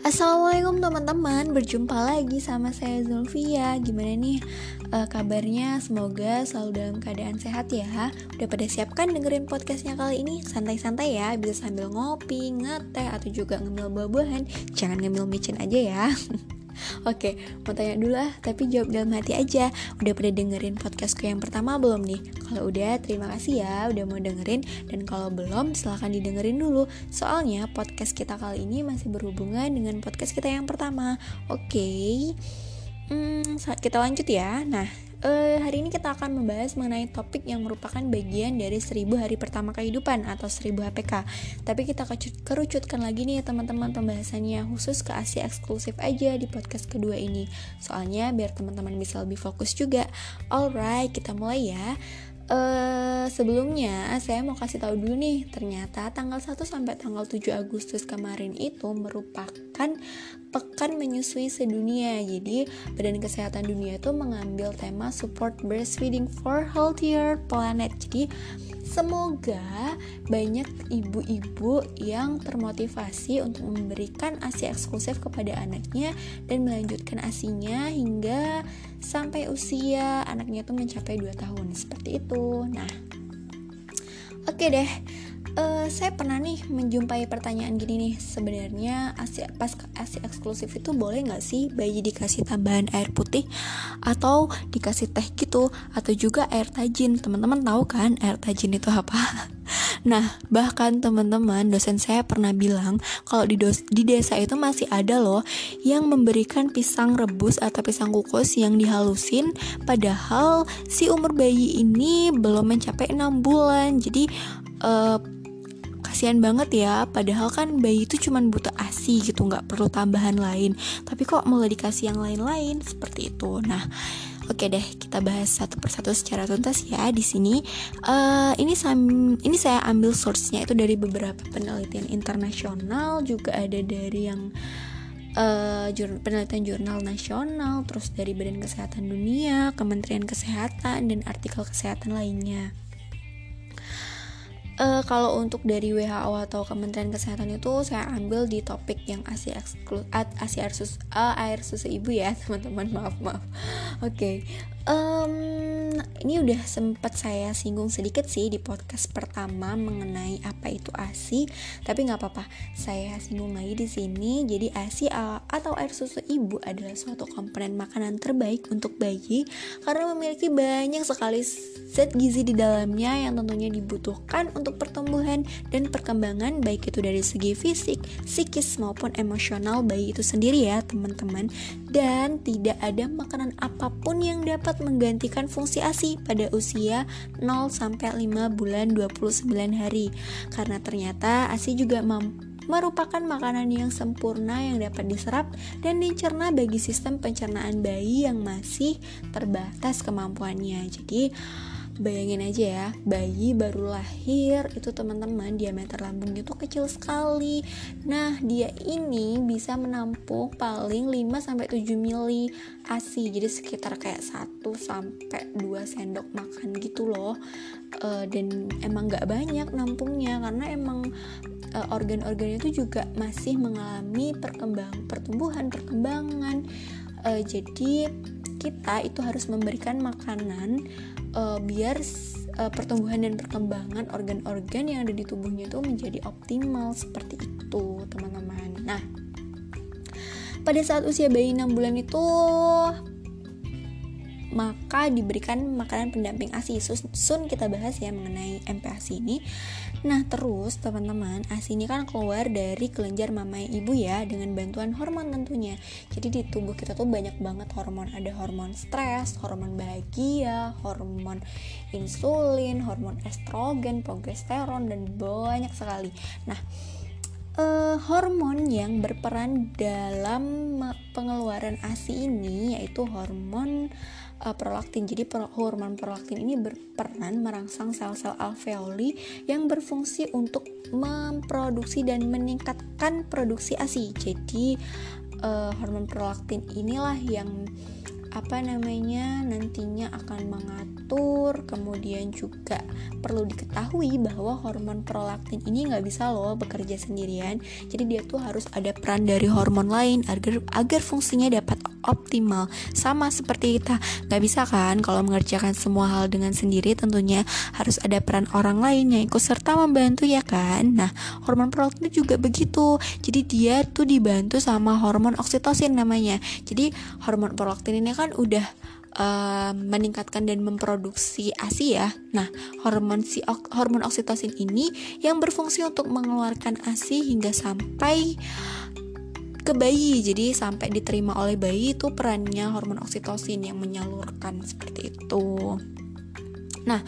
Assalamualaikum teman-teman, berjumpa lagi sama saya Zulfia. Gimana nih uh, kabarnya? Semoga selalu dalam keadaan sehat ya. Udah pada siapkan dengerin podcastnya kali ini? Santai-santai ya, bisa sambil ngopi, ngeteh, atau juga ngemil buah-buahan. Jangan ngemil micin aja ya Oke, mau tanya dulu ah, tapi jawab dalam hati aja. Udah pada dengerin podcastku yang pertama belum nih? Kalau udah, terima kasih ya udah mau dengerin. Dan kalau belum, silahkan didengerin dulu. Soalnya podcast kita kali ini masih berhubungan dengan podcast kita yang pertama. Oke, hmm, kita lanjut ya. Nah, Uh, hari ini kita akan membahas mengenai topik yang merupakan bagian dari 1000 hari pertama kehidupan atau 1000 HPK. Tapi kita kerucutkan lagi nih teman-teman pembahasannya khusus ke Asia eksklusif aja di podcast kedua ini. Soalnya biar teman-teman bisa lebih fokus juga. Alright, kita mulai ya. Uh, sebelumnya saya mau kasih tahu dulu nih, ternyata tanggal 1 sampai tanggal 7 Agustus kemarin itu merupakan pekan menyusui sedunia. Jadi, Badan Kesehatan Dunia itu mengambil tema support breastfeeding for healthier planet. Jadi, Semoga banyak ibu-ibu yang termotivasi untuk memberikan ASI eksklusif kepada anaknya dan melanjutkan ASINya hingga sampai usia anaknya itu mencapai 2 tahun seperti itu. Nah, oke okay deh uh, saya pernah nih menjumpai pertanyaan gini nih. Sebenarnya asi pas asi eksklusif itu boleh nggak sih bayi dikasih tambahan air putih atau dikasih teh gitu? Atau juga air tajin? Teman-teman tahu kan air tajin itu apa? Nah, bahkan teman-teman dosen saya pernah bilang kalau di, dos di desa itu masih ada loh yang memberikan pisang rebus atau pisang kukus yang dihalusin. Padahal si umur bayi ini belum mencapai 6 bulan. Jadi uh, kasihan banget ya. Padahal kan bayi itu cuma butuh asi gitu nggak perlu tambahan lain. Tapi kok mulai dikasih yang lain-lain seperti itu. Nah Oke deh, kita bahas satu persatu secara tuntas ya di sini. Uh, ini ini saya ambil source-nya itu dari beberapa penelitian internasional, juga ada dari yang uh, jur penelitian jurnal nasional, terus dari Badan Kesehatan Dunia, Kementerian Kesehatan, dan artikel kesehatan lainnya uh, kalau untuk dari WHO atau Kementerian Kesehatan itu saya ambil di topik yang ASI eksklu ASI air susu, uh, air susu ibu ya teman-teman maaf maaf. Oke okay um, ini udah sempat saya singgung sedikit sih di podcast pertama mengenai apa itu ASI, tapi nggak apa-apa, saya singgung lagi di sini. Jadi ASI atau air susu ibu adalah suatu komponen makanan terbaik untuk bayi karena memiliki banyak sekali zat gizi di dalamnya yang tentunya dibutuhkan untuk pertumbuhan dan perkembangan baik itu dari segi fisik, psikis maupun emosional bayi itu sendiri ya teman-teman. Dan tidak ada makanan apa pun yang dapat menggantikan fungsi ASI pada usia 0 sampai 5 bulan 29 hari. Karena ternyata ASI juga merupakan makanan yang sempurna yang dapat diserap dan dicerna bagi sistem pencernaan bayi yang masih terbatas kemampuannya. Jadi Bayangin aja ya, bayi baru lahir itu teman-teman diameter lambungnya tuh kecil sekali. Nah, dia ini bisa menampung paling 5 sampai 7 mili ASI. Jadi sekitar kayak 1 sampai 2 sendok makan gitu loh. Uh, dan emang nggak banyak nampungnya karena emang uh, organ-organnya itu juga masih mengalami perkembang pertumbuhan, perkembangan. Uh, jadi kita itu harus memberikan makanan uh, biar uh, pertumbuhan dan perkembangan organ-organ yang ada di tubuhnya itu menjadi optimal seperti itu teman-teman. Nah pada saat usia bayi 6 bulan itu maka diberikan makanan pendamping ASI. Sun kita bahas ya mengenai MPASI ini. Nah, terus teman-teman, ASI ini kan keluar dari kelenjar mamai ibu ya dengan bantuan hormon tentunya. Jadi di tubuh kita tuh banyak banget hormon. Ada hormon stres, hormon bahagia, hormon insulin, hormon estrogen, progesteron dan banyak sekali. Nah, uh, hormon yang berperan dalam pengeluaran ASI ini yaitu hormon uh, prolaktin. Jadi hormon prolaktin ini berperan merangsang sel-sel alveoli yang berfungsi untuk memproduksi dan meningkatkan produksi ASI. Jadi uh, hormon prolaktin inilah yang apa namanya nantinya akan mengatur kemudian juga perlu diketahui bahwa hormon prolaktin ini nggak bisa loh bekerja sendirian jadi dia tuh harus ada peran dari hormon lain agar agar fungsinya dapat optimal. Sama seperti kita. Nggak bisa kan kalau mengerjakan semua hal dengan sendiri tentunya harus ada peran orang lain yang ikut serta membantu ya kan? Nah hormon prolaktin juga begitu. Jadi dia tuh dibantu sama hormon oksitosin namanya. Jadi hormon prolaktin ini kan udah uh, meningkatkan dan memproduksi ASI ya. Nah, hormon si hormon oksitosin ini yang berfungsi untuk mengeluarkan ASI hingga sampai ke bayi. Jadi sampai diterima oleh bayi itu perannya hormon oksitosin yang menyalurkan seperti itu. Nah,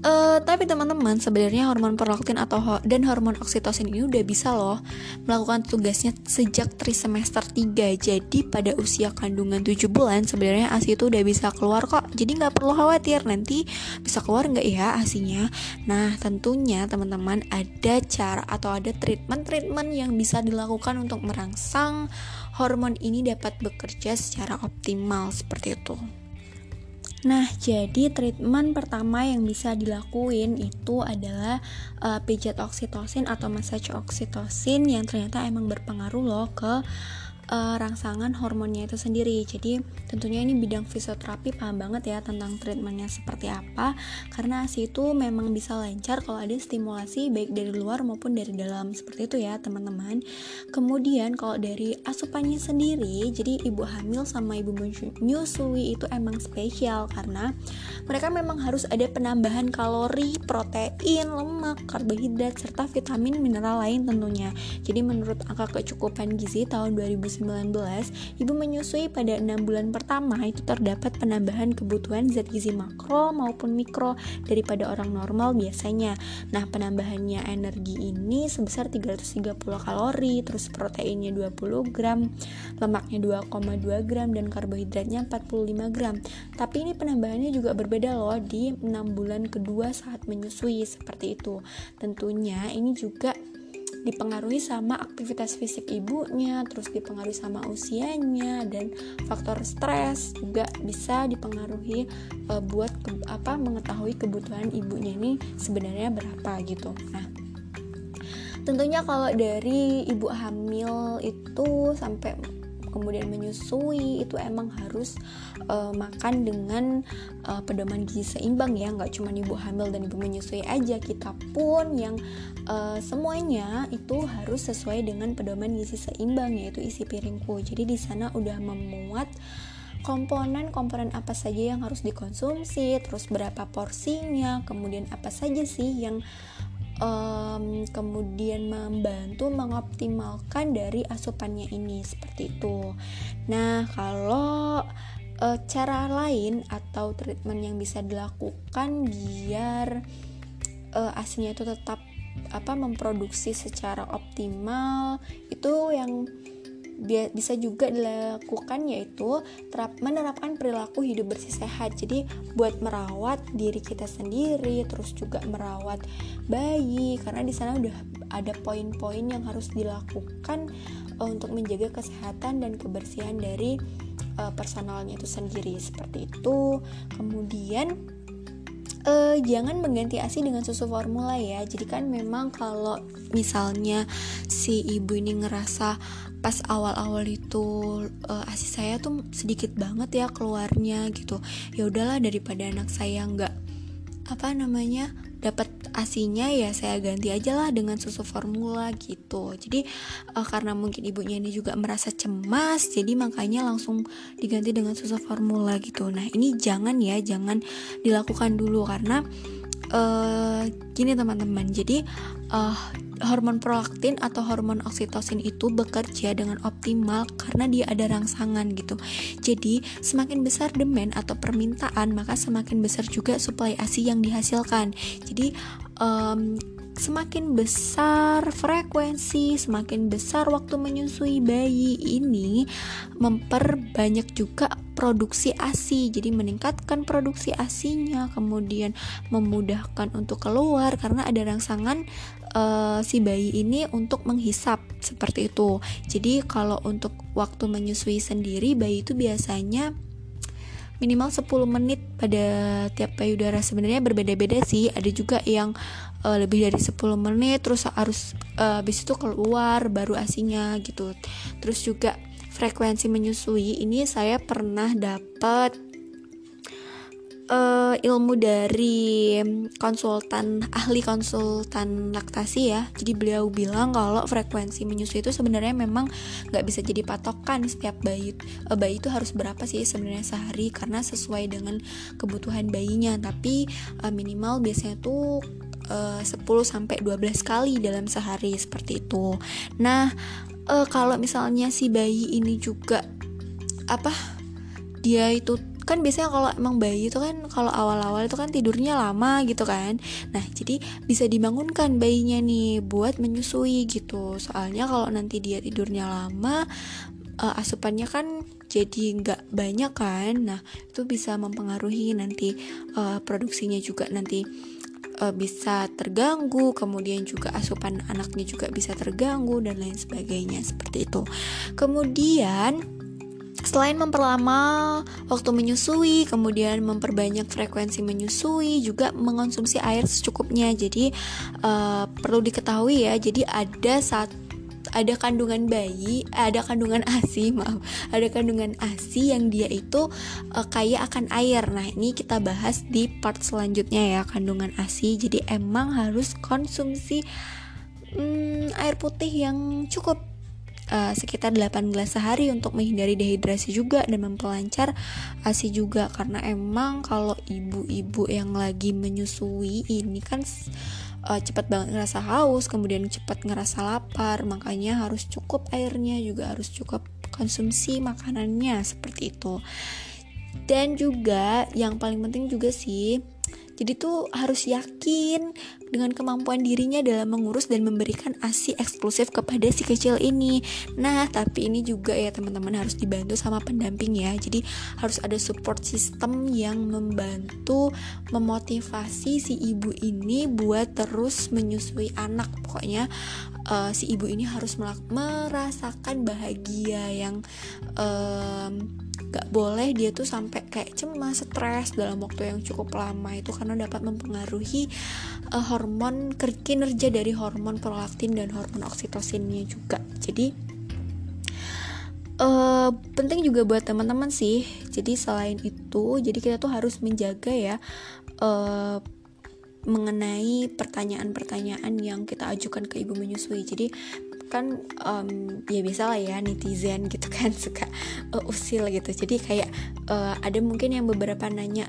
Uh, tapi teman-teman sebenarnya hormon prolaktin atau ho dan hormon oksitosin ini udah bisa loh melakukan tugasnya sejak trimester 3 jadi pada usia kandungan 7 bulan sebenarnya ASI itu udah bisa keluar kok. Jadi nggak perlu khawatir nanti bisa keluar nggak ya ASInya nah tentunya teman-teman ada cara atau ada treatment-treatment yang bisa dilakukan untuk merangsang hormon ini dapat bekerja secara optimal seperti itu Nah, jadi treatment pertama yang bisa dilakuin itu adalah uh, pijat oksitosin atau massage oksitosin yang ternyata emang berpengaruh loh ke uh, rangsangan hormonnya itu sendiri. Jadi tentunya ini bidang fisioterapi paham banget ya tentang treatmentnya seperti apa. Karena ASI itu memang bisa lancar kalau ada stimulasi baik dari luar maupun dari dalam seperti itu ya teman-teman. Kemudian kalau dari asupannya sendiri, jadi ibu hamil sama ibu menyusui itu emang spesial karena mereka memang harus ada penambahan kalori, protein, lemak, karbohidrat serta vitamin mineral lain tentunya. Jadi menurut angka kecukupan gizi tahun 2019 ibu menyusui pada 6 bulan pertama itu terdapat penambahan kebutuhan zat gizi makro maupun mikro daripada orang normal biasanya. Nah, penambahannya energi ini sebesar 330 kalori, terus proteinnya 20 gram, lemaknya 2,2 gram dan karbohidratnya 45 gram. Tapi ini penambahannya juga berbeda loh di 6 bulan kedua saat menyusui seperti itu. Tentunya ini juga dipengaruhi sama aktivitas fisik ibunya, terus dipengaruhi sama usianya dan faktor stres juga bisa dipengaruhi e, buat ke, apa mengetahui kebutuhan ibunya ini sebenarnya berapa gitu. Nah, tentunya kalau dari ibu hamil itu sampai kemudian menyusui itu emang harus uh, makan dengan uh, pedoman gizi seimbang ya. Nggak cuma ibu hamil dan ibu menyusui aja. Kita pun yang uh, semuanya itu harus sesuai dengan pedoman gizi seimbang yaitu isi piringku. Jadi di sana udah memuat komponen-komponen apa saja yang harus dikonsumsi, terus berapa porsinya, kemudian apa saja sih yang um, kemudian membantu mengoptimalkan dari asupannya ini seperti itu. Nah, kalau uh, cara lain atau treatment yang bisa dilakukan biar uh, asinya itu tetap apa memproduksi secara optimal itu yang bisa juga dilakukan yaitu terap, menerapkan perilaku hidup bersih sehat. Jadi buat merawat diri kita sendiri, terus juga merawat bayi karena di sana udah ada poin-poin yang harus dilakukan uh, untuk menjaga kesehatan dan kebersihan dari uh, personalnya itu sendiri seperti itu. Kemudian uh, jangan mengganti ASI dengan susu formula ya. Jadi kan memang kalau misalnya si ibu ini ngerasa pas awal-awal itu uh, asi saya tuh sedikit banget ya keluarnya gitu ya udahlah daripada anak saya nggak apa namanya dapat asinya ya saya ganti aja lah dengan susu formula gitu jadi uh, karena mungkin ibunya ini juga merasa cemas jadi makanya langsung diganti dengan susu formula gitu nah ini jangan ya jangan dilakukan dulu karena uh, gini teman-teman jadi uh, hormon prolaktin atau hormon oksitosin itu bekerja dengan optimal karena dia ada rangsangan gitu. Jadi, semakin besar demand atau permintaan, maka semakin besar juga suplai ASI yang dihasilkan. Jadi, um, semakin besar frekuensi, semakin besar waktu menyusui bayi ini memperbanyak juga produksi ASI. Jadi meningkatkan produksi ASINya, kemudian memudahkan untuk keluar karena ada rangsangan uh, si bayi ini untuk menghisap seperti itu. Jadi kalau untuk waktu menyusui sendiri bayi itu biasanya minimal 10 menit pada tiap payudara. Sebenarnya berbeda-beda sih. Ada juga yang uh, lebih dari 10 menit terus harus uh, habis itu keluar baru asinya gitu. Terus juga frekuensi menyusui. Ini saya pernah dapat uh, ilmu dari konsultan ahli konsultan laktasi ya. Jadi beliau bilang kalau frekuensi menyusui itu sebenarnya memang nggak bisa jadi patokan setiap bayi uh, bayi itu harus berapa sih sebenarnya sehari? Karena sesuai dengan kebutuhan bayinya. Tapi uh, minimal biasanya tuh 10 sampai 12 kali dalam sehari seperti itu. Nah, kalau misalnya si bayi ini juga apa dia itu kan biasanya kalau emang bayi itu kan kalau awal-awal itu kan tidurnya lama gitu kan. Nah jadi bisa dibangunkan bayinya nih buat menyusui gitu. Soalnya kalau nanti dia tidurnya lama uh, asupannya kan jadi nggak banyak kan. Nah itu bisa mempengaruhi nanti uh, produksinya juga nanti uh, bisa terganggu, kemudian juga asupan anaknya juga bisa terganggu dan lain sebagainya seperti itu. Kemudian Selain memperlama waktu menyusui, kemudian memperbanyak frekuensi menyusui, juga mengonsumsi air secukupnya. Jadi uh, perlu diketahui ya, jadi ada saat ada kandungan bayi, ada kandungan ASI, maaf, ada kandungan ASI yang dia itu uh, kaya akan air. Nah, ini kita bahas di part selanjutnya ya, kandungan ASI. Jadi emang harus konsumsi hmm, air putih yang cukup uh, sekitar 8 gelas sehari untuk menghindari dehidrasi juga dan memperlancar ASI juga karena emang kalau ibu-ibu yang lagi menyusui ini kan uh, cepat banget ngerasa haus, kemudian cepat ngerasa lapar, makanya harus cukup airnya juga harus cukup konsumsi makanannya seperti itu. Dan juga yang paling penting juga sih jadi tuh harus yakin dengan kemampuan dirinya dalam mengurus dan memberikan ASI eksklusif kepada si kecil ini. Nah, tapi ini juga ya teman-teman harus dibantu sama pendamping ya. Jadi harus ada support system yang membantu memotivasi si ibu ini buat terus menyusui anak. Pokoknya uh, si ibu ini harus merasakan bahagia yang um, gak boleh dia tuh sampai kayak cemas, stres dalam waktu yang cukup lama itu karena dapat mempengaruhi uh, hormon kinerja dari hormon prolaktin dan hormon oksitosinnya juga. Jadi uh, penting juga buat teman-teman sih. Jadi selain itu, jadi kita tuh harus menjaga ya uh, mengenai pertanyaan-pertanyaan yang kita ajukan ke ibu menyusui. Jadi kan um, ya biasa lah ya netizen gitu kan suka uh, usil gitu. Jadi kayak uh, ada mungkin yang beberapa nanya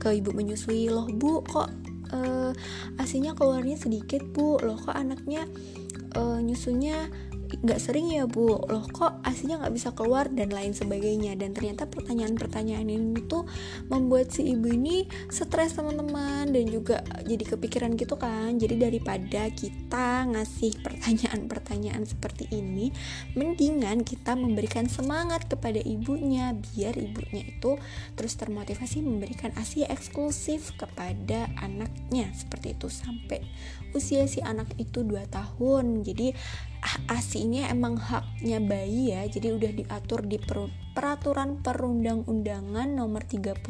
ke ibu menyusui loh bu kok uh, asinya keluarnya sedikit bu? Loh kok anaknya uh, nyusunya nggak sering ya bu. Loh kok aslinya nggak bisa keluar dan lain sebagainya. Dan ternyata pertanyaan-pertanyaan ini tuh membuat si ibu ini stres teman-teman. Dan juga jadi kepikiran gitu kan. Jadi daripada kita ngasih pertanyaan-pertanyaan seperti ini mendingan kita memberikan semangat kepada ibunya. Biar ibunya itu terus termotivasi memberikan asi eksklusif kepada anaknya. Seperti itu sampai usia si anak itu 2 tahun. Jadi ASI ini emang haknya bayi ya jadi udah diatur di per peraturan perundang-undangan nomor 33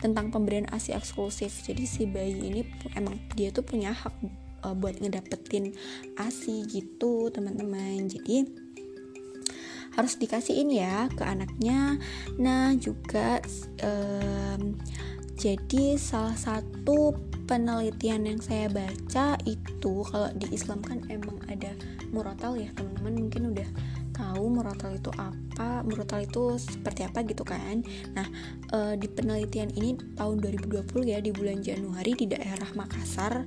tentang pemberian ASI eksklusif. Jadi si bayi ini emang dia tuh punya hak uh, buat ngedapetin ASI gitu teman-teman. Jadi harus dikasihin ya ke anaknya. Nah juga um, jadi salah satu penelitian yang saya baca itu kalau di Islam kan emang ada murotal ya teman-teman mungkin udah tahu murotal itu apa murotal itu seperti apa gitu kan. Nah e, di penelitian ini tahun 2020 ya di bulan Januari di daerah Makassar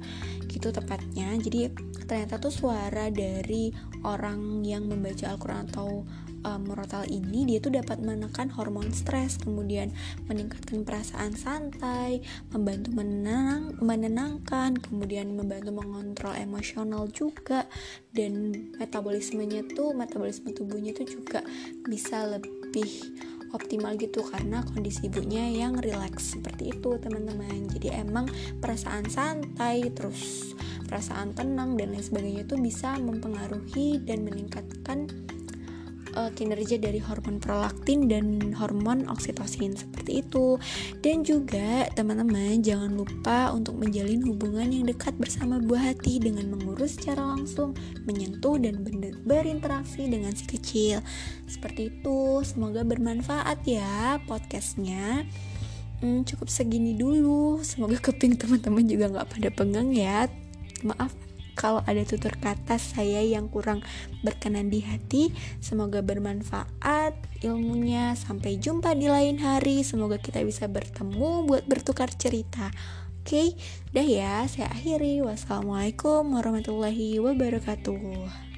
gitu tepatnya. Jadi ternyata tuh suara dari orang yang membaca Al-Quran atau murotal ini dia tuh dapat menekan hormon stres, kemudian meningkatkan perasaan santai, membantu menenang, menenangkan, kemudian membantu mengontrol emosional juga dan metabolismenya tuh metabolisme tubuhnya tuh juga bisa lebih optimal gitu karena kondisi ibunya yang rileks seperti itu teman-teman. Jadi emang perasaan santai terus perasaan tenang dan lain sebagainya itu bisa mempengaruhi dan meningkatkan uh, kinerja dari hormon prolaktin dan hormon oksitosin seperti itu. Dan juga teman-teman jangan lupa untuk menjalin hubungan yang dekat bersama buah hati dengan mengurus secara langsung, menyentuh dan berinteraksi dengan si kecil. Seperti itu. Semoga bermanfaat ya podcastnya. Hmm, cukup segini dulu. Semoga keping teman-teman juga nggak pada pengang ya. Maaf kalau ada tutur kata saya yang kurang berkenan di hati. Semoga bermanfaat ilmunya. Sampai jumpa di lain hari. Semoga kita bisa bertemu buat bertukar cerita. Oke, dah ya, saya akhiri. Wassalamualaikum warahmatullahi wabarakatuh.